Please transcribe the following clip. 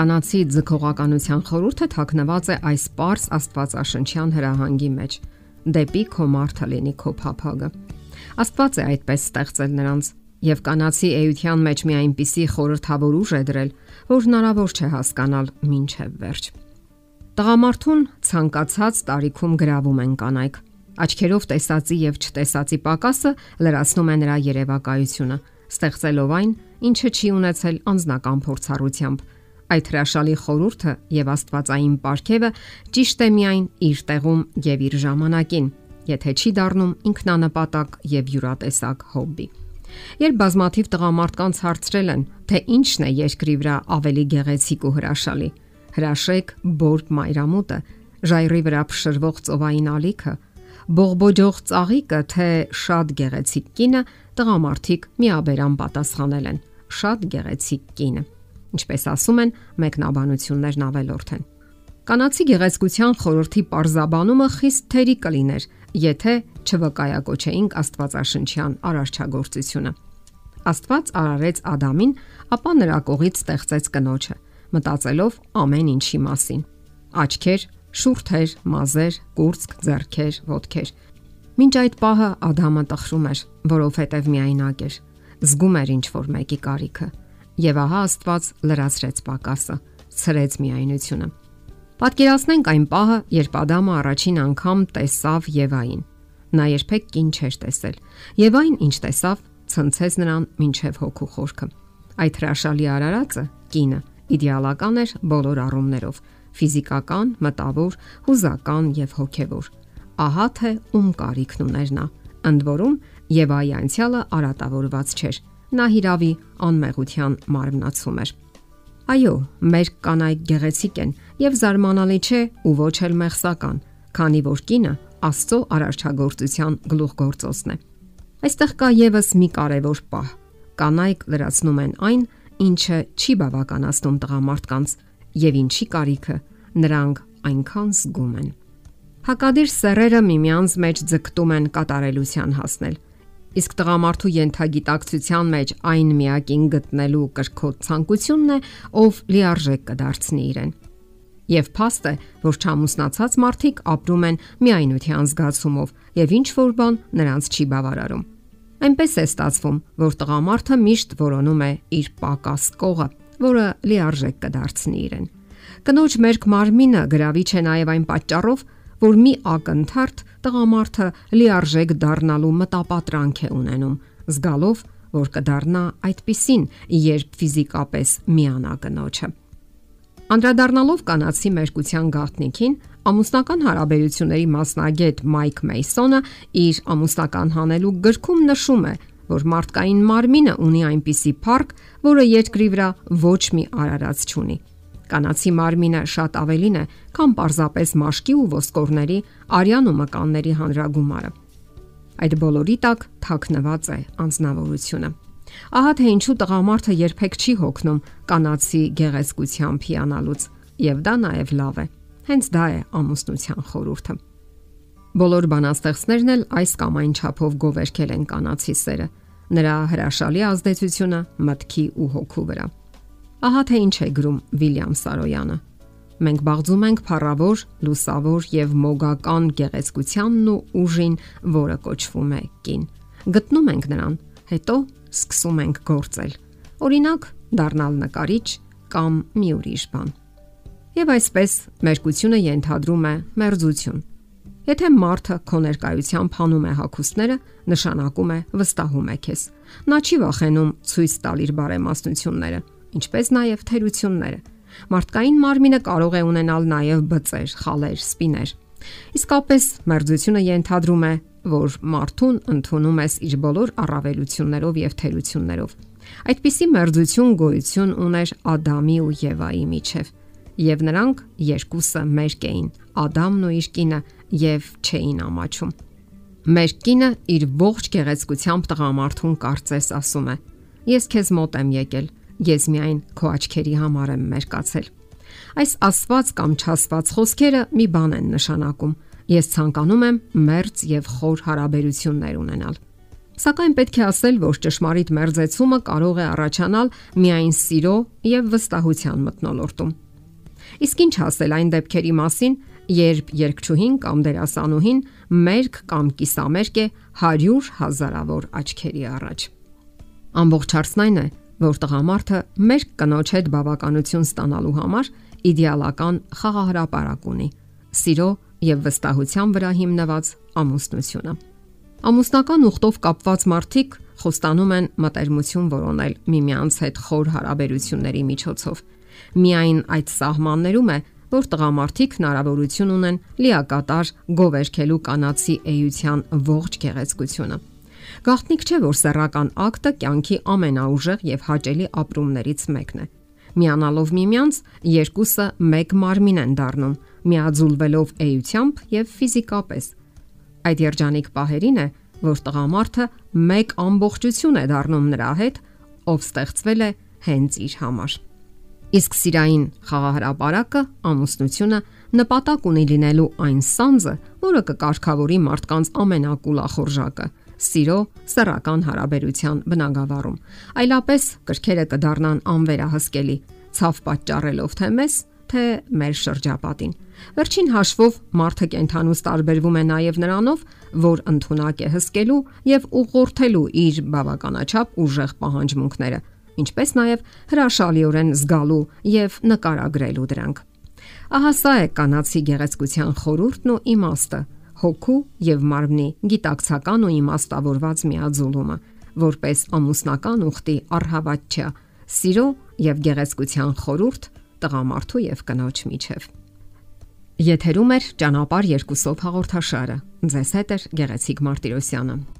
կանացի ձգողականության խորհուրդը թաքնված է այս པարս Աստվածաշնչյան հրահանգի մեջ. դեպի քո մարդը լինի քո փափագը։ Աստված է այդպես ստեղծել նրանց եւ կանացի էության մեջ մի այնպիսի խորհրդավոր ուժ է դրել, որ հնարավոր չէ հասկանալ ինչև վերջ։ Տղամարդուն ցանկացած տարիքում գրավում են կանայք։ Աչքերով տեսածի եւ չտեսածի պակասը լրացնում է նրա երևակայությունը, ստեղծելով այն, ինչը չի ունեցել անznական փորձառությամբ Այդ հրաշալի խորհուրդը եւ Աստվածային ապարքևը ճիշտ է միայն իր տեղում եւ իր ժամանակին, եթե չի դառնում ինքնանպատակ եւ յուրատեսակ հոբբի։ Երբ բազմաթիվ տղամարդկանց հարցրել են, թե ինչն է երկրի վրա ավելի գեղեցիկ ու հրաշալի, հրաշեք բորբ մայրամուտը, ժայռի վրա փշրվող ծովային ալիքը, բողբոջող ծաղիկը, թե շատ գեղեցիկ կինը, տղամարդիկ միաբերան պատասխանել են. շատ գեղեցիկ կինը ինչպես ասում են, մեկնաբանություններն ավելորդ են։ Կանացի գեղեցկության խորհրդի parzabanումը խիստ թերի կլիներ, եթե չվկայակոչեինք Աստվածաշնչյան արարչագործությունը։ Աստված արարեց Ադամին, ապա նրա կողից ստեղծեց կնոջը, մտածելով ամեն ինչի մասին։ Աչքեր, շուրթեր, մազեր, կուրծք, ձեռքեր, ոտքեր։ Մինչ այդ պահը Ադամը տխրում էր, որովհետև միայնակ էր։ Զգում էր ինչ որ մեկի կարիքը Եվ ահա Աստված լրացրեց պակասը, ցրեց միայնությունը։ Պատկերացնենք այն պահը, երբ Ադամը առաջին անգամ տեսավ Եվային։ Նա երբեք կին չէր տեսել։ Եվ այն, ինչ տեսավ, ցնցեց նրան մինչև հոգու խորքը։ Այդ հրաշալի արարածը, կինը, իդեալական էր բոլոր առումներով՝ ֆիզիկական, մտավոր, հուզական եւ հոգեվոր։ Ահա թե ում կարիքն ուներ նա։ Ընդ որում Եվայի անցյալը արատավորված չէր նա հիրավի անմեղության մարմնացում էր։ Այո, մեր կանայք գեղեցիկ են եւ զարմանալի չէ ու ոչ էլ մեղսական, քանի որ կինը Աստծո արարչագործության գլուխգործոցն է։ Այստեղ կա եւս մի կարևոր պահ։ Կանայք լրացնում են այն, ինչը չի բավականացնում տղամարդկանց եւ ինչի կարիքը նրանք այնքան զգում են։ Հակադիր սերերը միմյանց մեջ ձգտում են կատարելության հասնել Իսկ տղամարդու յենթագիտակցության մեջ այն միակին գտնելու կրկոտ ցանկությունն է, ով լիարժեք կդարձնի իրեն։ Եվ փաստ է, որ չամուսնացած մարդիկ ապրում են միայնության զգացումով, եւ ինչ որ բան նրանց չի բավարարում։ Այնպես է ստացվում, որ տղամարդը միշտ որոնում է իր պակաս կողը, որը լիարժեք կդարձնի իրեն։ Կնոջ մերկ մարմինը գրավիչ է նաև այն պատճառով, որ մի ակնթարթ տղամարդը լիարժեք դառնալու մտապատրանք է ունենում, զգալով, որ կդառնա այդպիսին, երբ ֆիզիկապես միանա կնոջը։ Անդրադառնալով կանացի մերկության գաղտնիքին, ամուսնական հարաբերությունների մասնագետ Մայք Մեյսոնը իր ամուսնական հանելու գրքում նշում է, որ մարդկային մարմինը ունի այնպիսի փառք, որը երկրի վրա ոչ մի արարած չունի։ Կանացի մարմինը շատ ավելին է, քան պարզապես մաշկի ու ոսկորների, արյան ու մկանների հանրագումարը։ Այդ բոլորի տակ թաքնված է անznավորությունը։ Ահա թե ինչու տղամարդը երբեք չի հոգնում կանացի գեղեցկությամբ հիանալուց, եւ դա նաեւ լավ է։ Հենց դա է ամուսնության խորհուրդը։ Բոլոր բանաստեղծներն էլ այս կամ այն չափով գովերքել են կանացի սերը, նրա հրաշալի ազդեցությունը մտքի ու հոգու վրա։ Ահա թե ինչ է գրում Վիլյամ Սարոյանը։ Մենք բաղձում ենք փառավոր, լուսավոր եւ մոգական գեղեցկությանն ու ուժին, որը կոչվում է կին։ Գտնում ենք նրան, հետո սկսում ենք գործել։ Օրինակ, դառնալ նկարիչ կամ մի ուրիշ բան։ Եվ այսպես մերկությունը ենթադրում է մերձություն։ Եթե մարդը քո ներկայությամբ հանում է հակոստները, նշանակում է վստահում է քեզ։ Նա չի վախենում ցույց տալ իր բարեմաստնությունները ինչպես նաև թերությունները։ Մարդկային մարմինը կարող է ունենալ նաև բծեր, խալեր, սպիներ։ Իսկապես մերձությունը ենթադրում է, որ մարդուն ընդունում ես իր բոլոր առավելություններով եւ թերություններով։ Այդպիսի մերձություն գոյություն ուներ Ադամի ու Եվայի միջև, եւ նրանք երկուսը մերկ էին՝ Ադամն ու իր կինը եւ չէին ամաչում։ Մեր կինը իր ողջ գեղեցկությամբ տղամարդուն կարծես ասում է. Ես քեզ մոտ եմ եկել, Ես միայն քո աչքերի համար եմ մերկացել։ Այս ասված կամ չասված խոսքերը մի բան են նշանակում։ Ես ցանկանում եմ մերձ եւ խոր հարաբերություններ ունենալ։ Սակայն պետք է ասել, որ ճշմարիտ մերձեցումը կարող է առաջանալ միայն սիրո եւ վստահության մթնոլորտում։ Իսկ ինչ ասել այն դեպքերի մասին, երբ երկչուհին կամ դերասանուհին մերկ կամ կիսամերկ է 100 հազարավոր աչքերի առաջ։ Ամբողջ հարցն այն է, որ տղամարդը մերկ կնոջ հետ բավականություն ստանալու համար իդեալական խաղահարապարակ ունի՝ սիրո եւ վստահության վրա հիմնված ամուսնությունը։ Ամուսնական ուխտով կապված մարդիկ խոստանում են մտերմություն որոնել միմյանց հետ խոր հարաբերությունների միջոցով։ Միայն այդ սահմաններում է, որ տղամարդիկ հնարավորություն ունեն լիակատար գովերքելու կանացի էյության ողջ գեղեցկությունը։ Գաղտնիք չէ, որ սեռական ակտը կյանքի ամենաուժեղ եւ հաճելի ապրումներից մեկն է։ Միանալով միմյանց, երկուսը մեկ մարմին են դառնում, միաձուլվելով էյությամբ եւ ֆիզիկապես։ Այդ երջանիկ պահերին է, որ տղամարդը մեկ ամբողջություն է դառնում նրա հետ, ով ստեղծվել է հենց իր համար։ Իսկ սիրային խաղահարապարակը ամուսնությունը նպատակ ունի լինելու այն սանձը, որը կկարգավորի մարդկանց ամենակուլախորժակը՝ սիրո սեռական հարաբերության բնագավառում։ Այլապես կրքերը կդառնան անվերահսկելի, ցավ պատճառելով թե մեզ, թե մեր շրջապատին։ Վերջին հաշվով մարդը կենթանուց տարբերվում է նաև նրանով, որ ընդունակ է հսկելու եւ ուղղորդելու իր բավականաչափ ուժեղ պահանջմունքները ինչպես նաև հրաշալիորեն զգալու եւ նկարագրելու դրանք։ Ահա սա է կանացի գեղեցկության խորհուրդն ու իմաստը, հոգու եւ մարմնի գիտակցական ու իմաստավորված միաձուլումը, որպես ամուսնական ուխտի առհավատչա, սիրո եւ գեղեցկության խորհուրդ տղամարդու եւ կնոջ միջև։ Եթերում է ճանապար երկուսով հաղորդաշարը։ Ձեզ հետ է Գեղեցիկ Մարտիրոսյանը։